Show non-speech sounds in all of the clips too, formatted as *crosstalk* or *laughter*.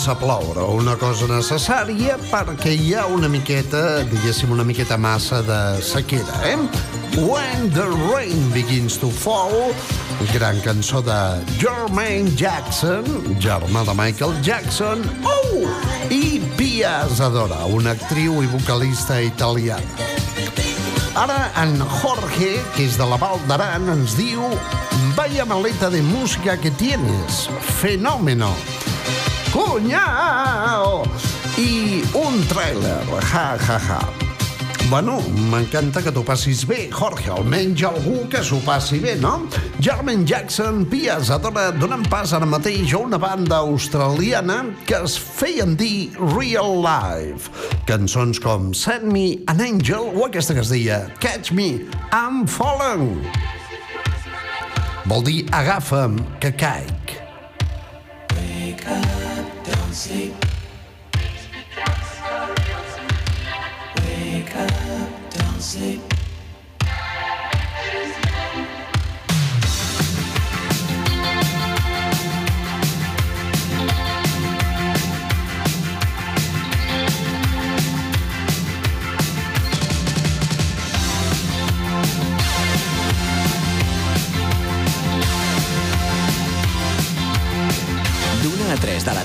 Comença a ploure, una cosa necessària perquè hi ha una miqueta, diguéssim, una miqueta massa de sequera, eh? When the rain begins to fall, gran cançó de Jermaine Jackson, germà de Michael Jackson, oh! i Pia Zadora, una actriu i vocalista italiana. Ara en Jorge, que és de la Val d'Aran, ens diu Vaya maleta de música que tienes. Fenómeno. Cuñao! I un tràiler. Ja, ja, ja. Bueno, m'encanta que t'ho passis bé, Jorge, almenys algú que s'ho passi bé, no? Jermaine Jackson, Pia Zadora, donen pas ara mateix a una banda australiana que es feien dir Real Life. Cançons com Send Me an Angel o aquesta que es deia Catch Me, I'm Falling. Vol dir agafa'm que caic. Sleep. Wake up, don't sleep.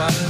Squadron.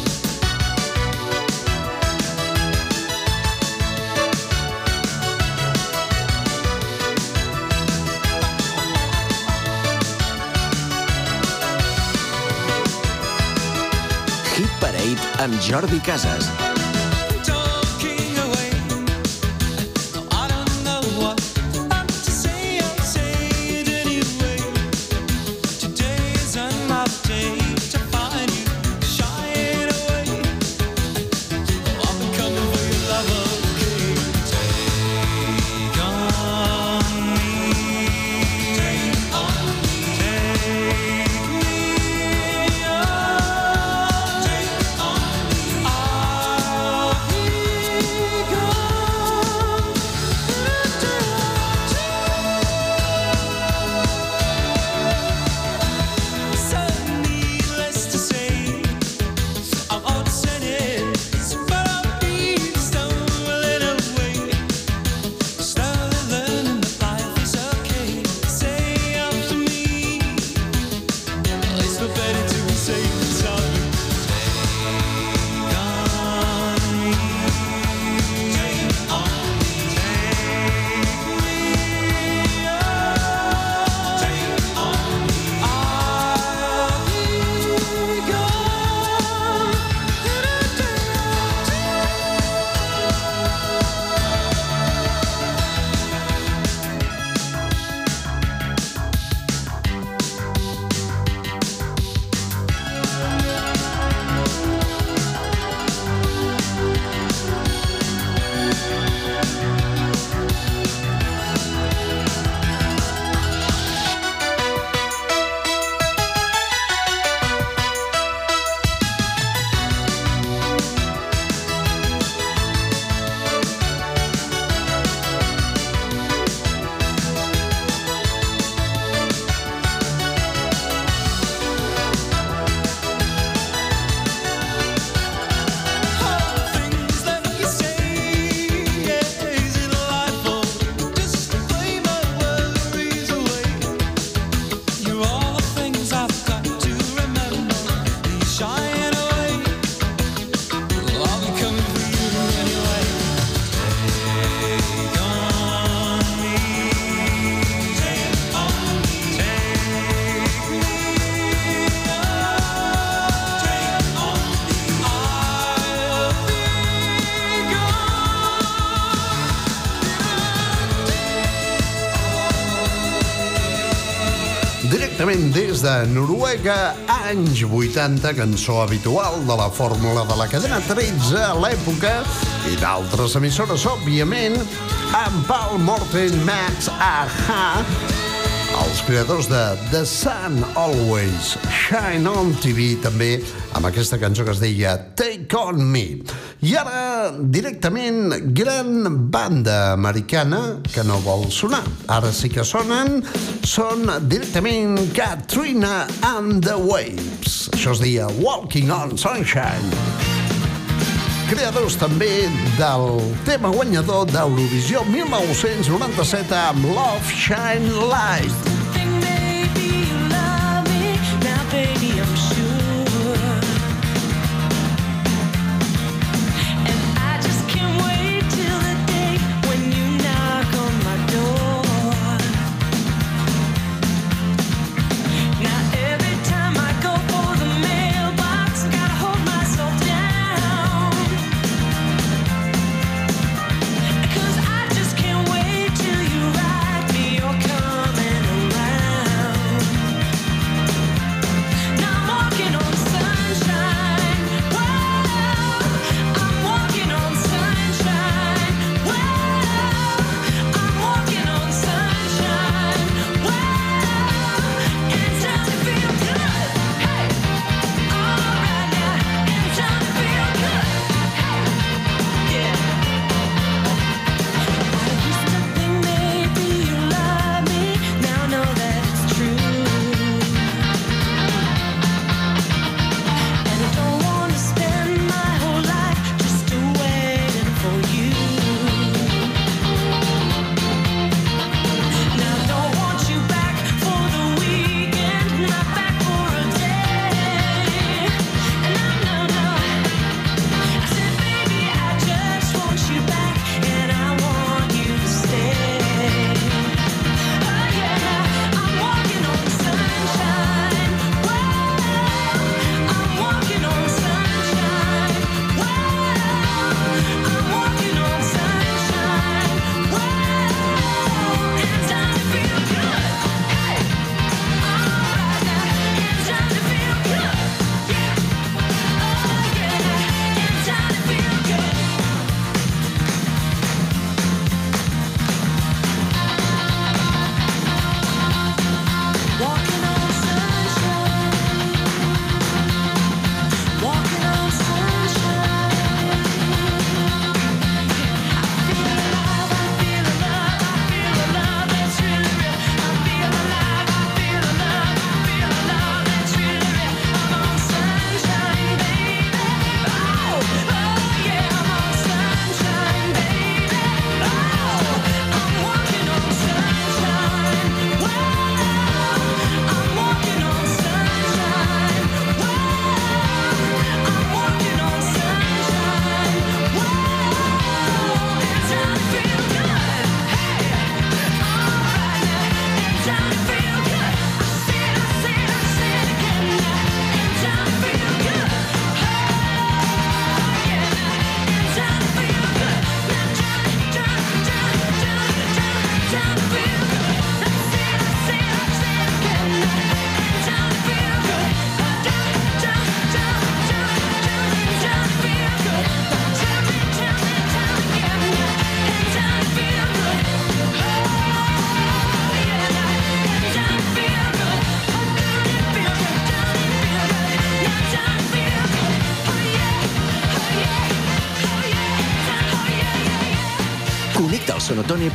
amb Jordi Casas. de Noruega, anys 80, cançó habitual de la fórmula de la cadena 13 a l'època, i d'altres emissores, òbviament, amb Paul Morten, Max, Aha, els creadors de The Sun Always Shine On TV també amb aquesta cançó que es deia Take On Me. I ara directament gran banda americana que no vol sonar. Ara sí que sonen, són directament Katrina and the Waves. Això es deia Walking on Sunshine. Creadors també del tema guanyador d'Eurovisió 1997 amb Love Shine Light.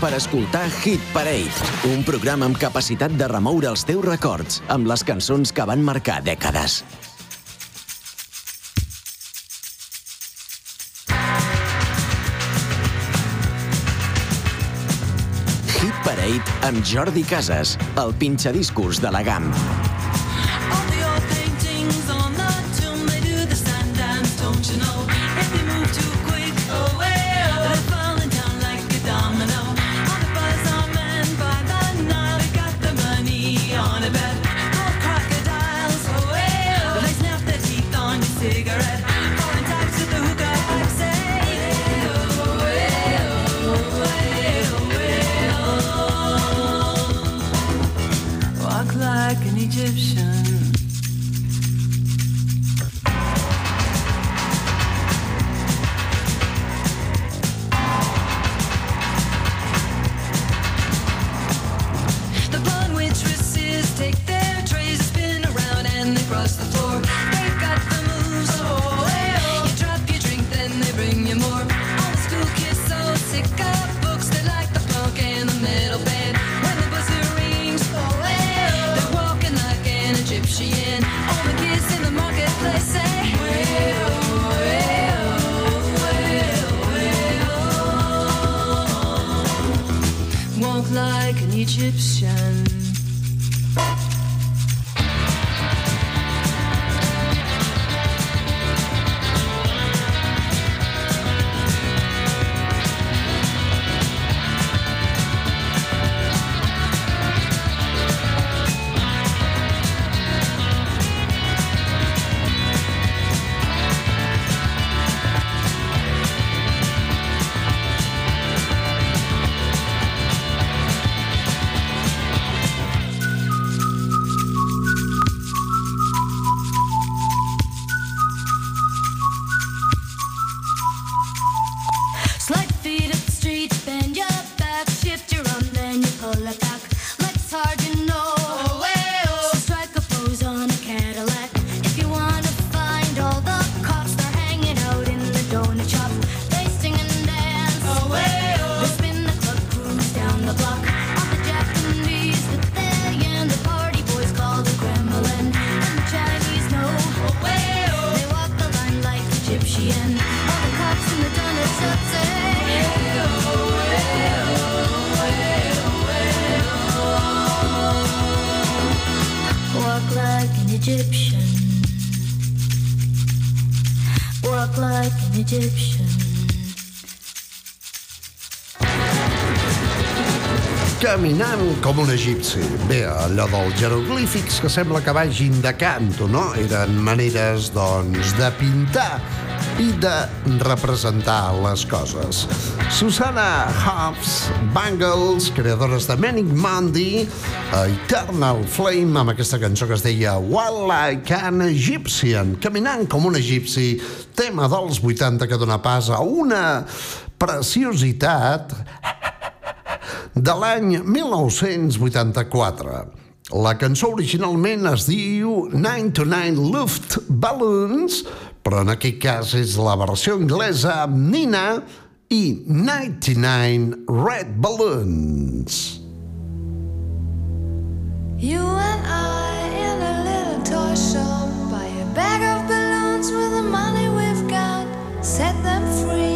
Per escoltar Hit Parade, un programa amb capacitat de remoure els teus records amb les cançons que van marcar dècades. Hit Parade amb Jordi Casas, el pinxadiscos de la GAM. All the old paintings on like com un egipci. Bé, allò dels jeroglífics que sembla que vagin de canto, no? Eren maneres, doncs, de pintar i de representar les coses. Susana Hobbs Bangles, creadores de Manic Monday, Eternal Flame, amb aquesta cançó que es deia While Like an Egyptian, caminant com un egipci, tema dels 80 que dona pas a una preciositat de l'any 1984. La cançó originalment es diu 99 Luft Balloons, però en aquest cas és la versió anglesa amb Nina i 99 Red Balloons. You and I in a little toy shop buy a bag of balloons with the money we've got. Set them free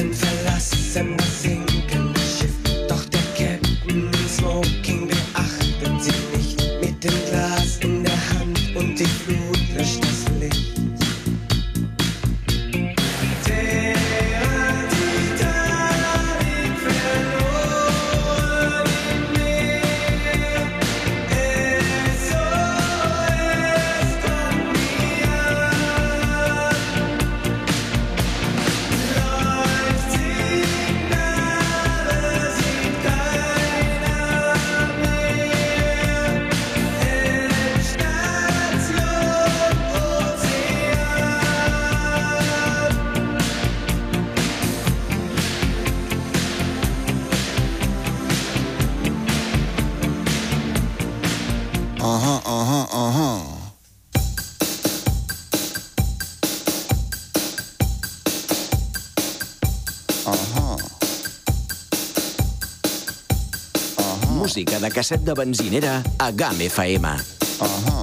and tell us and we sing música de casset de benzinera a GAM FM. Uh -huh.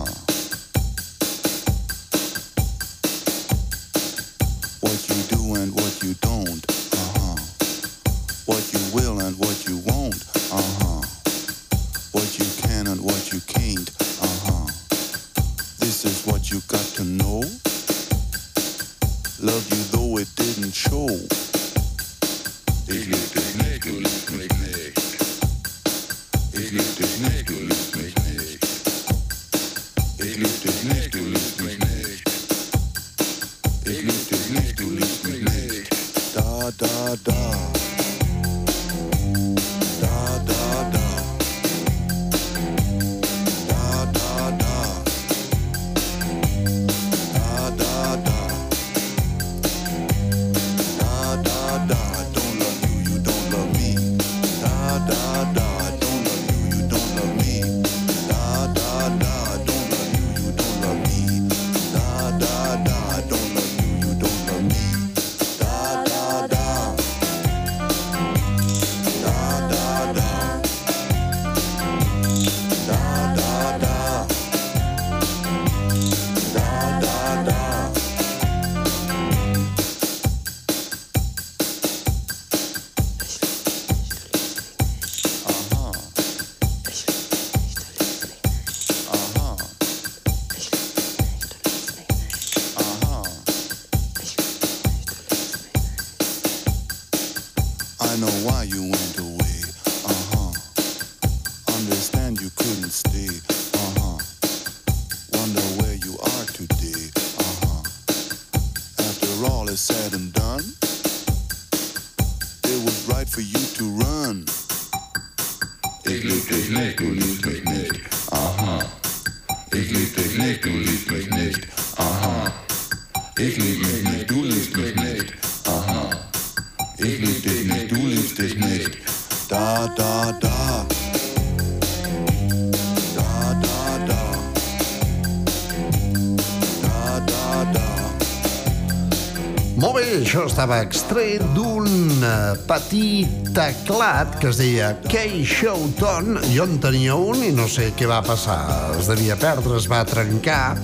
Estava extret d'un eh, petit teclat que es deia Key Showton. Jo en tenia un i no sé què va passar. Es devia perdre, es va trencar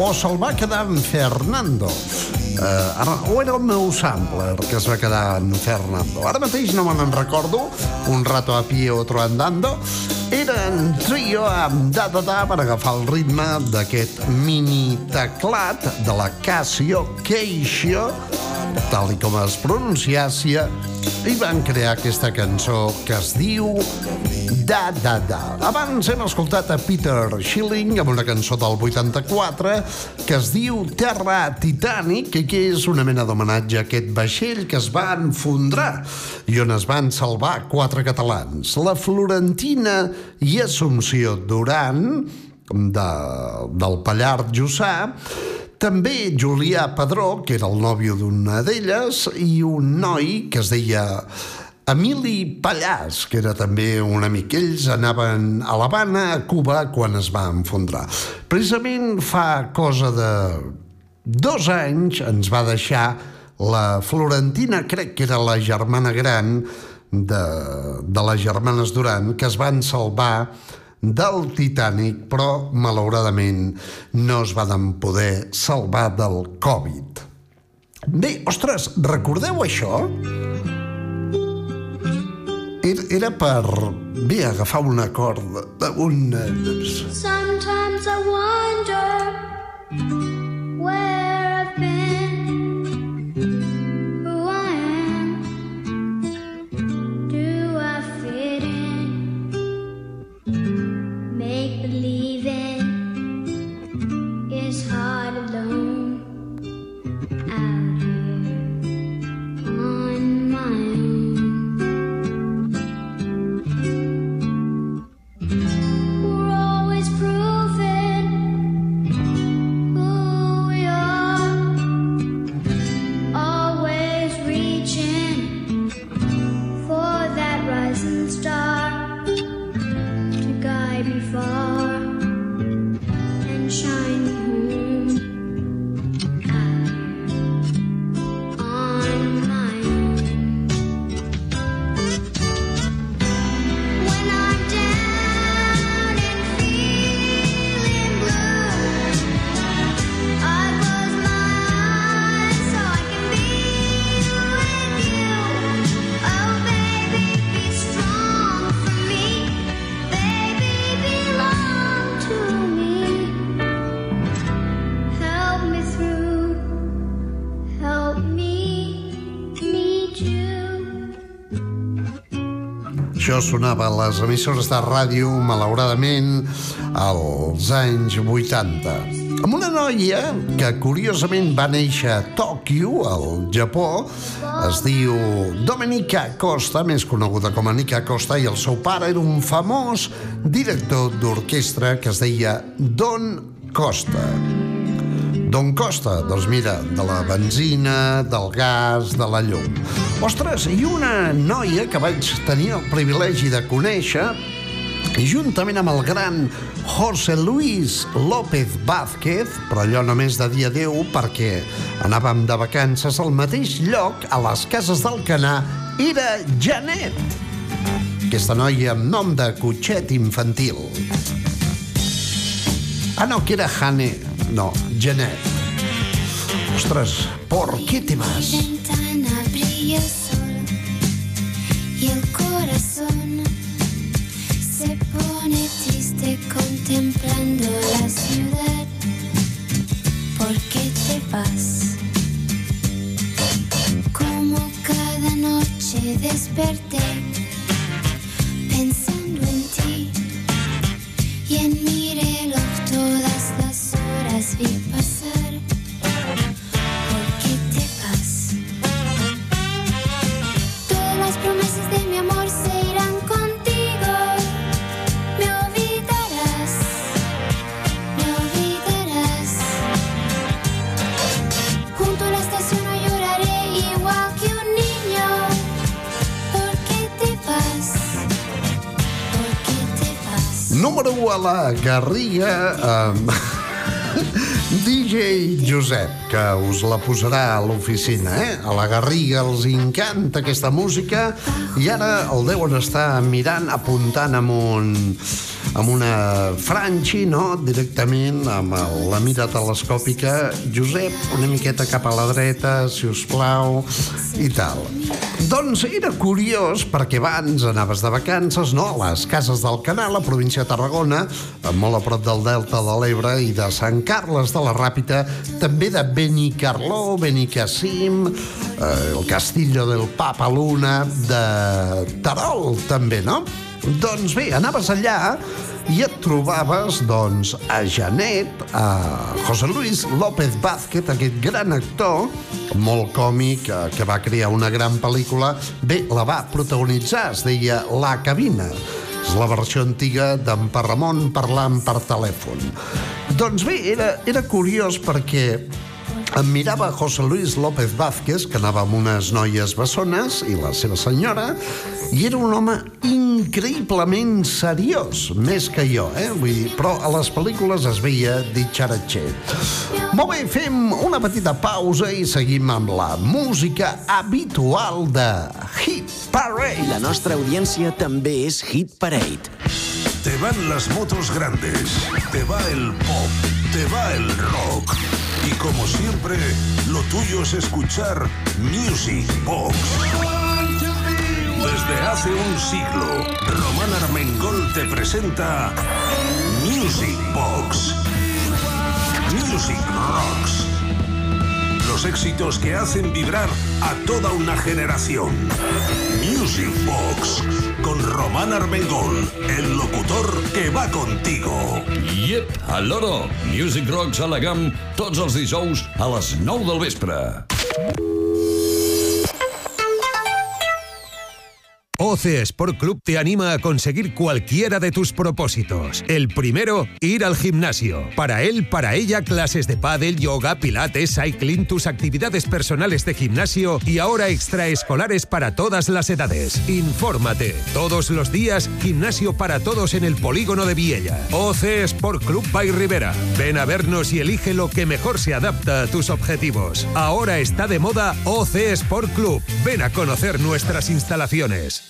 o se'l va quedar en Fernando. Uh, ara, o era el meu sampler que es va quedar en Fernando. Ara mateix no me n'en recordo, un rato a pie, otro andando. Eren trio amb da da da per agafar el ritme d'aquest mini teclat de la Casio Casio, tal i com es pronunciàcia, i van crear aquesta cançó que es diu Da Da Da. Abans hem escoltat a Peter Schilling amb una cançó del 84 que es diu Terra Titanic i que és una mena d'homenatge a aquest vaixell que es va enfondrar i on es van salvar quatre catalans. La Florentina i Assumpció Duran de, del Pallard Jussà també Julià Padró, que era el nòvio d'una d'elles, i un noi que es deia Emili Pallàs, que era també un amic. Ells anaven a l'Havana, a Cuba, quan es va enfondrar. Precisament fa cosa de dos anys ens va deixar la Florentina, crec que era la germana gran de, de les germanes Duran, que es van salvar del Titanic, però malauradament no es van poder salvar del Covid. Bé, ostres, recordeu això? Era, era per, bé, agafar un acord, un... Sometimes I wonder sonava a les emissores de ràdio, malauradament, als anys 80. Amb una noia que curiosament va néixer a Tòquio, al Japó, es diu Domenica Costa, més coneguda com a Nica Costa, i el seu pare era un famós director d'orquestra que es deia Don Costa. D'on costa? Doncs mira, de la benzina, del gas, de la llum. Ostres, i una noia que vaig tenir el privilegi de conèixer, i juntament amb el gran José Luis López Vázquez, però allò només de dia adeu perquè anàvem de vacances al mateix lloc, a les cases del Canà, era Janet, aquesta noia amb nom de cotxet infantil. Ah, no, que era Jane. No, Janet. Ostras, ¿por qué te vas? Y el corazón se pone triste contemplando la ciudad. ¿Por qué te vas? Como cada noche desperté a la Garriga amb *laughs* DJ Josep, que us la posarà a l'oficina, eh? A la Garriga els encanta aquesta música i ara el deuen estar mirant, apuntant amb un amb una franxi, no? Directament amb la mira telescòpica. Josep, una miqueta cap a la dreta, si us plau, i tal. Doncs era curiós perquè abans anaves de vacances, no?, a les cases del Canal, a província de Tarragona, molt a prop del Delta de l'Ebre i de Sant Carles de la Ràpita, també de Benicarló, Benicassim, eh, el Castillo del Papa Luna, de Terol, també, no? Doncs bé, anaves allà i et trobaves, doncs, a Janet, a José Luis López Vázquez, aquest gran actor, molt còmic, eh, que va crear una gran pel·lícula. Bé, la va protagonitzar, es deia La Cabina. És la versió antiga d'en Parramon parlant per telèfon. Doncs bé, era, era curiós perquè em mirava José Luis López Vázquez, que anava amb unes noies bessones, i la seva senyora, i era un home increïblement seriós, més que jo, eh? Vull dir, però a les pel·lícules es veia ditxaratxet. Molt bé, fem una petita pausa i seguim amb la música habitual de Hit Parade. La nostra audiència també és Hit Parade. Te van las motos grandes, te va el pop, te va el rock. Y como siempre, lo tuyo es escuchar Music Box. Desde hace un siglo, Román Armengol te presenta Music Box. Music Rocks. Los éxitos que hacen vibrar a toda una generación. Music Box. Con Román Armengol, el locutor que va contigo. Yep, al loro. Music Rocks a la GAM tots els dijous a les 9 del vespre. OC Sport Club te anima a conseguir cualquiera de tus propósitos. El primero, ir al gimnasio. Para él, para ella, clases de pádel, yoga, pilates, cycling, tus actividades personales de gimnasio y ahora extraescolares para todas las edades. Infórmate. Todos los días, gimnasio para todos en el polígono de Viella. OC Sport Club by Rivera. Ven a vernos y elige lo que mejor se adapta a tus objetivos. Ahora está de moda OC Sport Club. Ven a conocer nuestras instalaciones.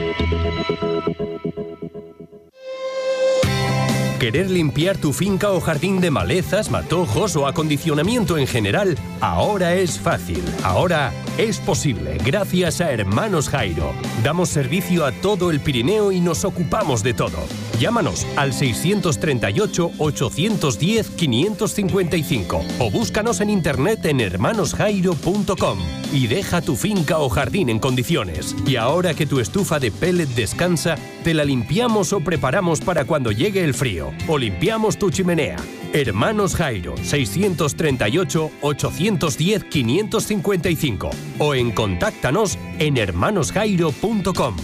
¿Querer limpiar tu finca o jardín de malezas, matojos o acondicionamiento en general? Ahora es fácil. Ahora es posible gracias a Hermanos Jairo. Damos servicio a todo el Pirineo y nos ocupamos de todo. Llámanos al 638-810-555 o búscanos en internet en hermanosjairo.com y deja tu finca o jardín en condiciones. Y ahora que tu estufa de pellet descansa, te la limpiamos o preparamos para cuando llegue el frío. O limpiamos tu chimenea. Hermanos Jairo, 638-810-555 o en contáctanos en hermanosjairo.com.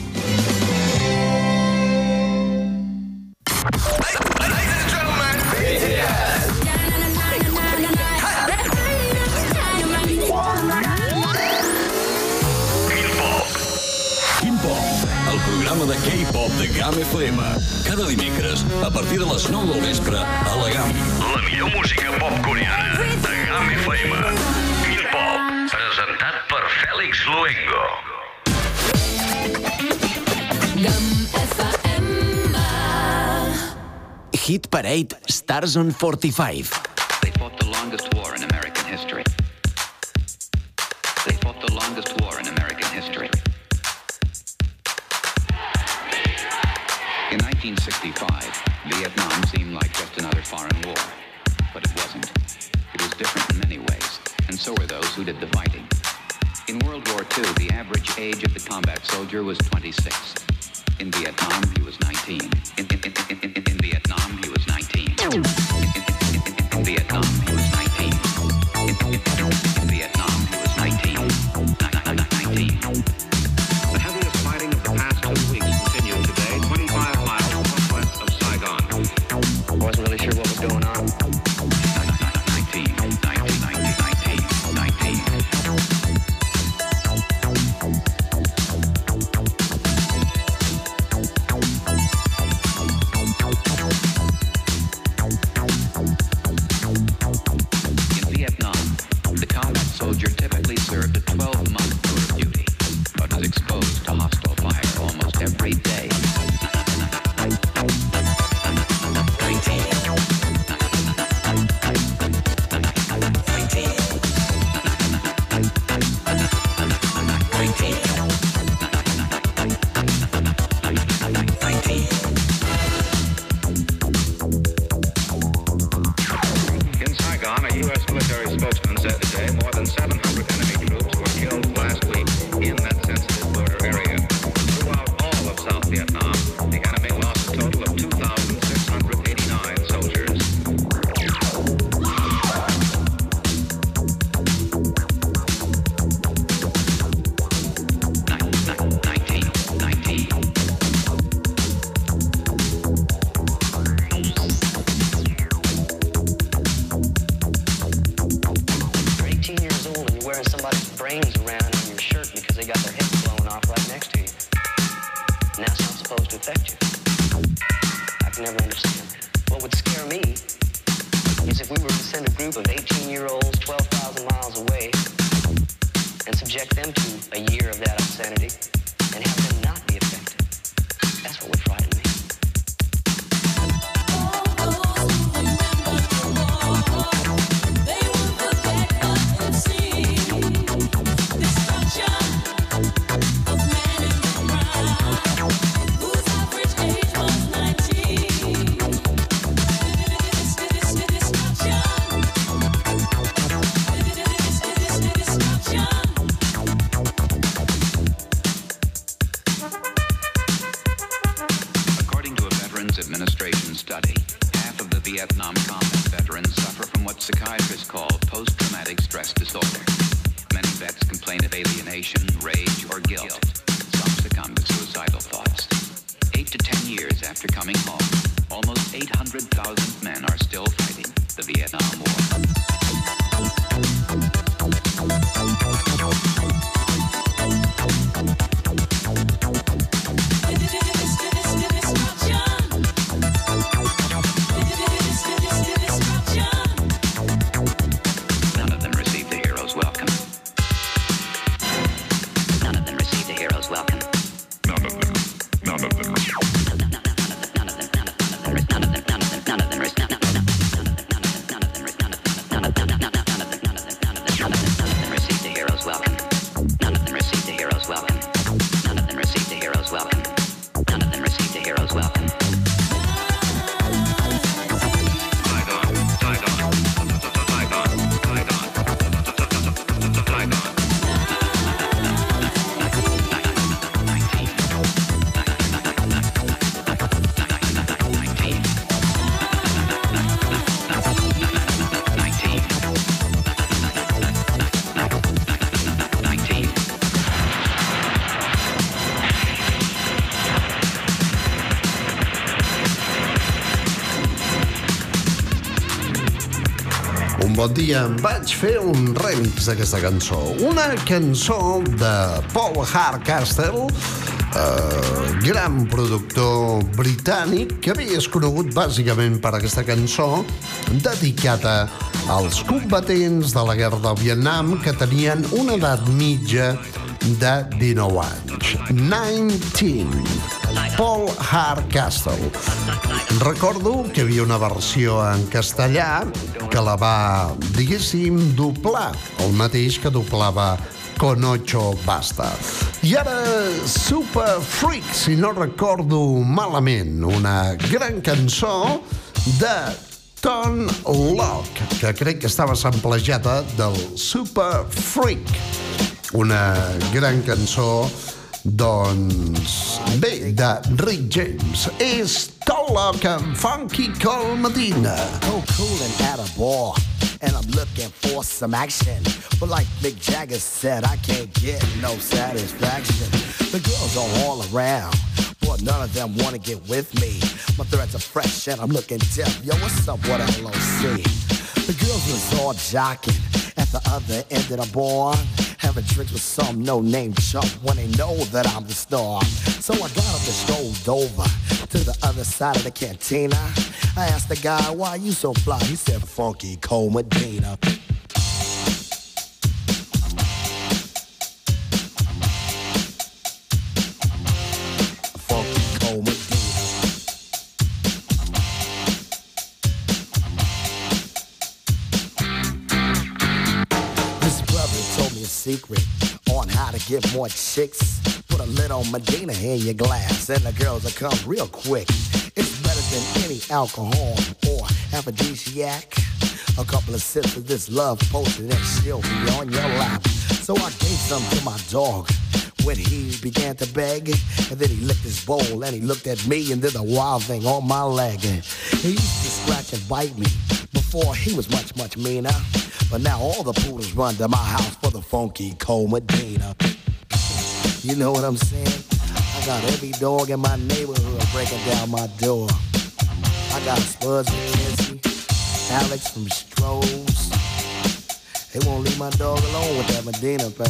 FM. Cada dimecres, a partir de les 9 del vespre, a la GAM. La millor música pop coreana de GAM FM. Il Pop, presentat per Fèlix Luengo. Hit Parade Stars on 45. They fought the longest war in American history. They fought the longest war 1965, Vietnam seemed like just another foreign war. But it wasn't. It was different in many ways, and so were those who did the fighting. In World War II, the average age of the combat soldier was 26. In Vietnam, he was 19. In, in, in, in Vietnam, he was 19. never understood. Bon dia, vaig fer un remix d'aquesta cançó. Una cançó de Paul Hardcastle, eh, gran productor britànic que havia conegut bàsicament per aquesta cançó dedicada als combatents de la guerra del Vietnam que tenien una edat mitja de 19 anys. 19. Paul Hardcastle. Recordo que hi havia una versió en castellà que la va, diguéssim, doblar, el mateix que doblava con ocho basta. I ara Super Freak, si no recordo malament, una gran cançó de Tom Locke, que crec que estava samplejada del Super Freak. Una gran cançó doncs bé, de Rick James. És Locke amb Funky Col Medina. So cool and at a bar, and I'm looking for some action. But like Mick Jagger said, I can't get no satisfaction. The girls are all around, but none of them wanna get with me. My threads are fresh and I'm looking deaf. Yo, what's up with LOC? The girls was all jocking at the other end of the bar. Having drinks with some no-name chump when they know that I'm the star. So I got up and strolled over to the other side of the cantina. I asked the guy, why you so fly? He said, Funky Medina. Get more chicks. Put a little Medina in your glass, and the girls will come real quick. It's better than any alcohol or aphrodisiac. A couple of sips of this love potion, and she'll be on your lap. So I gave some to my dog when he began to beg. And then he licked his bowl and he looked at me and did the wild thing on my leg. He used to scratch and bite me before he was much, much meaner. But now all the poodles run to my house for the funky Cole Medina. You know what I'm saying? I got every dog in my neighborhood breaking down my door. I got Spuds McKenzie, Alex from Strohs. They won't leave my dog alone with that Medina pal.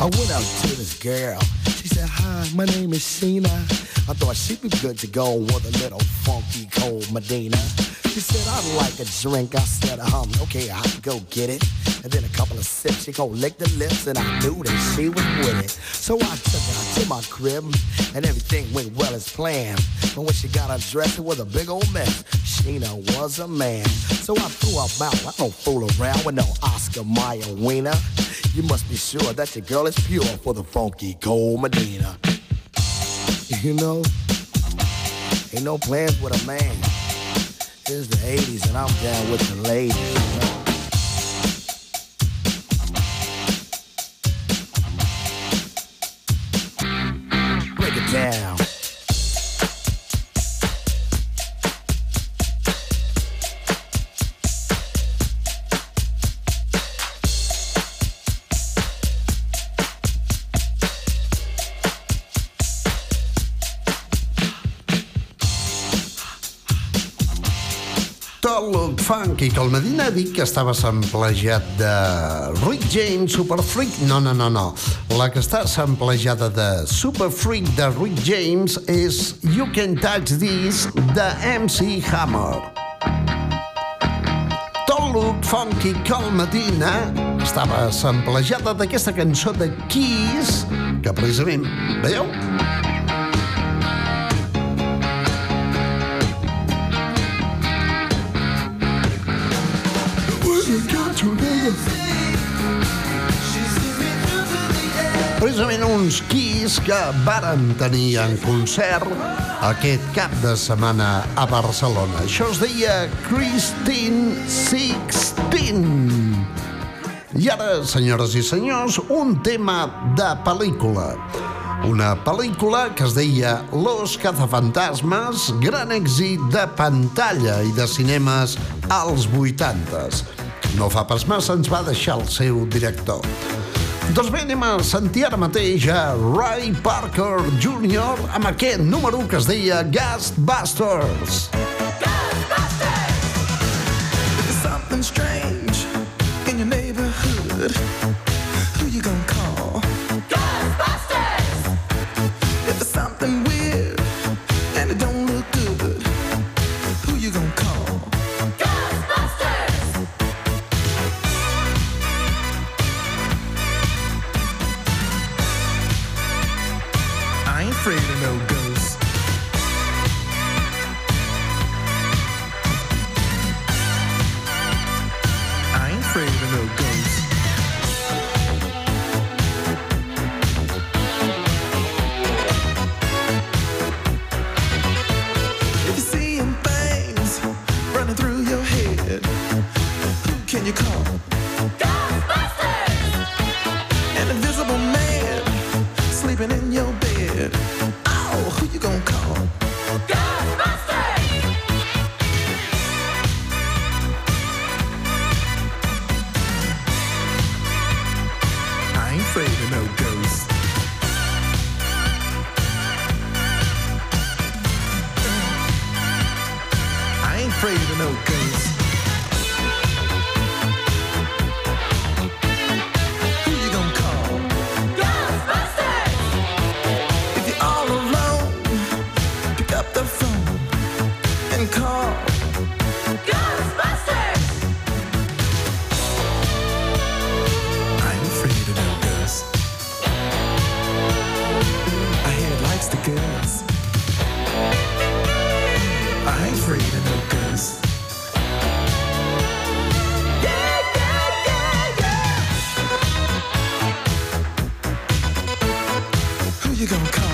I went out to this girl. She said, Hi, my name is Sheena. I thought she'd be good to go with a little funky cold Medina. She said, I'd like a drink. I said, um, okay, I'll go get it. And then a couple of sips, she gon' lick the lips, and I knew that she was with it. So I took her to my crib, and everything went well as planned. But when she got undressed, it was a big old mess. Sheena was a man. So I threw her out. I don't fool around with no Oscar Mayer wiener. You must be sure that your girl is pure for the funky cold Medina. You know, ain't no plans with a man. It's the 80s and I'm down with the ladies. Break it down. Que el Medina dit que estava samplejat de Rick James, Super Freak. No, no, no, no. La que està samplejada de Super Freak de Rick James és You Can Touch This de MC Hammer. Look funky el Medina estava samplejada d'aquesta cançó de Kiss que precisament, veieu? Precisament uns Kiss que varen tenir en concert aquest cap de setmana a Barcelona. Això es deia Christine Sixteen. I ara, senyores i senyors, un tema de pel·lícula. Una pel·lícula que es deia Los cazafantasmes, gran èxit de pantalla i de cinemes als 80s. No fa pas massa ens va deixar el seu director. Doncs bé, anem a sentir ara mateix a Ray Parker Jr. amb aquest número que es deia Ghostbusters. There's something strange in your neighborhood. Who you gonna call? you gonna come?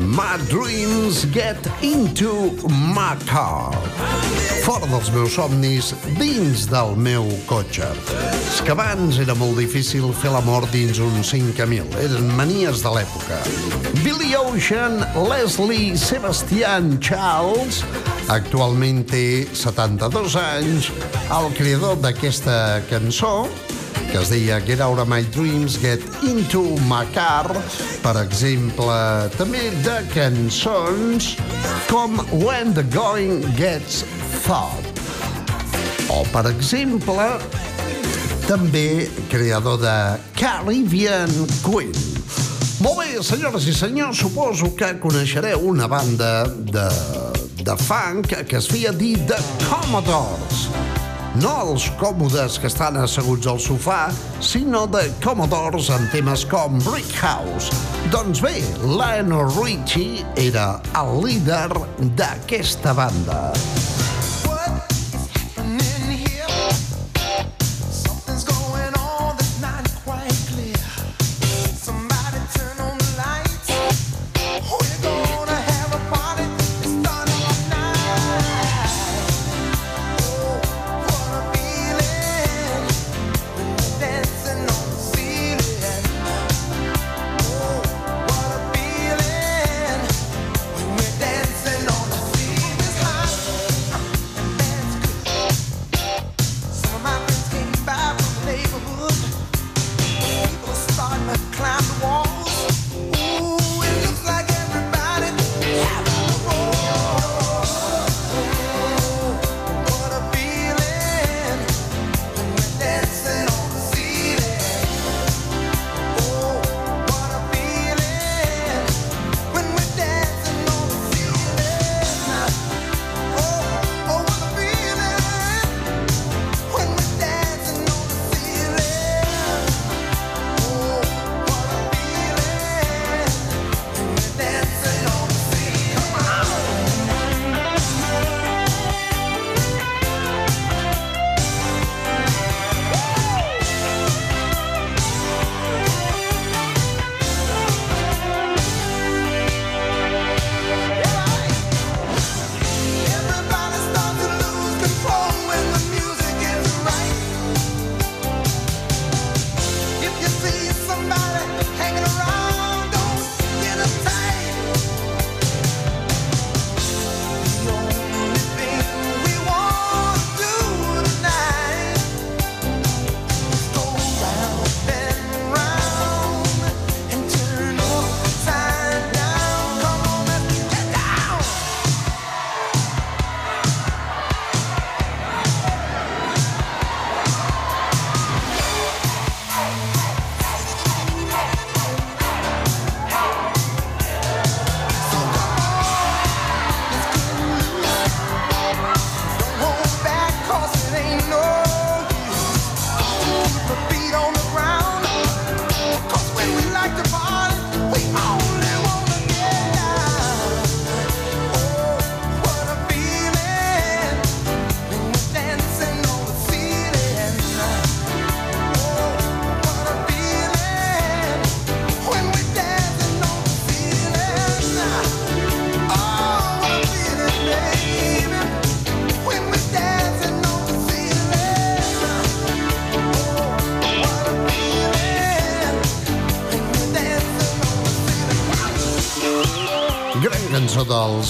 My dreams get into my car. Fora dels meus somnis, dins del meu cotxe. És que abans era molt difícil fer l'amor dins un 5000. Eren manies de l'època. Billy Ocean, Leslie Sebastian Charles, actualment té 72 anys, el creador d'aquesta cançó, que es deia Get Out of My Dreams, Get Into My Car, per exemple, també de cançons com When the Going Gets Thought. O, per exemple, també creador de Caribbean Queen. Molt bé, senyores i senyors, suposo que coneixereu una banda de, de funk que es feia dir The Commodores. No els còmodes que estan asseguts al sofà, sinó de Commodores amb temes com Brick House. Doncs bé, Lionel Richie era el líder d'aquesta banda.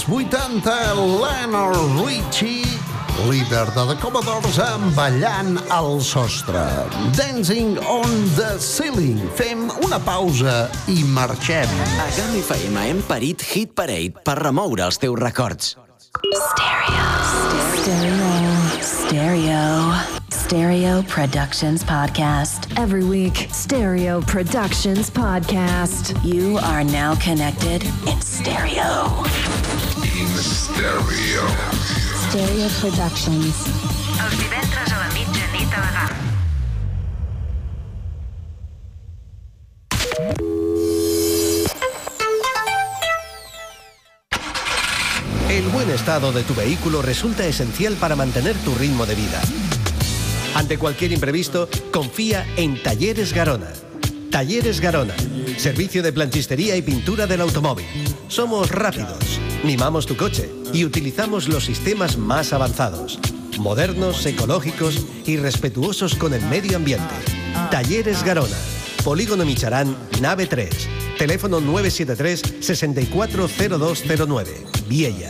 80, Lionel Richie, líder de The Commodores amb Ballant al sostre. Dancing on the ceiling. Fem una pausa i marxem. A GAM FM hem parit Hit Parade per remoure els teus records. Stereo. Stereo. Stereo Productions Podcast. Every week, Stereo Productions Podcast. You are now connected in stereo. Stereo. Stereo Productions. Els divendres a la mitjanit a la GAM. El buen estado de tu vehículo resulta esencial para mantener tu ritmo de vida. Ante cualquier imprevisto, confía en Talleres Garona. Talleres Garona. Servicio de planchistería y pintura del automóvil. Somos rápidos, mimamos tu coche y utilizamos los sistemas más avanzados. Modernos, ecológicos y respetuosos con el medio ambiente. Talleres Garona. Polígono Micharán, nave 3. Teléfono 973 640209. Viella.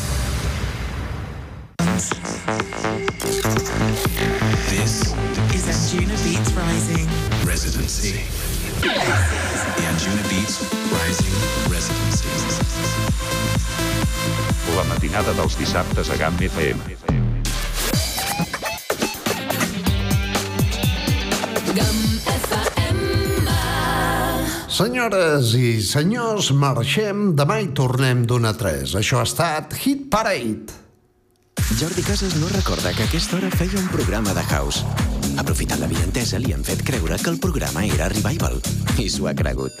Residency. The Anjuna Beats Rising Residency. La matinada dels dissabtes a GAM FM. Senyores i senyors, marxem. Demà hi tornem d'una a tres. Això ha estat Hit Parade. Jordi Casas no recorda que a aquesta hora feia un programa de house. Aprofitant la vientesa, li han fet creure que el programa era Revival. I s'ho ha cregut.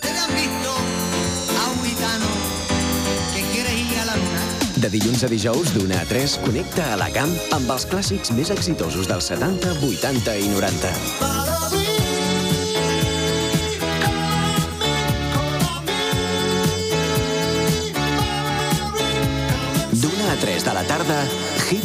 De dilluns a dijous, d'una a 3, connecta a la camp amb els clàssics més exitosos dels 70, 80 i 90. D'una a 3 de la tarda, Hit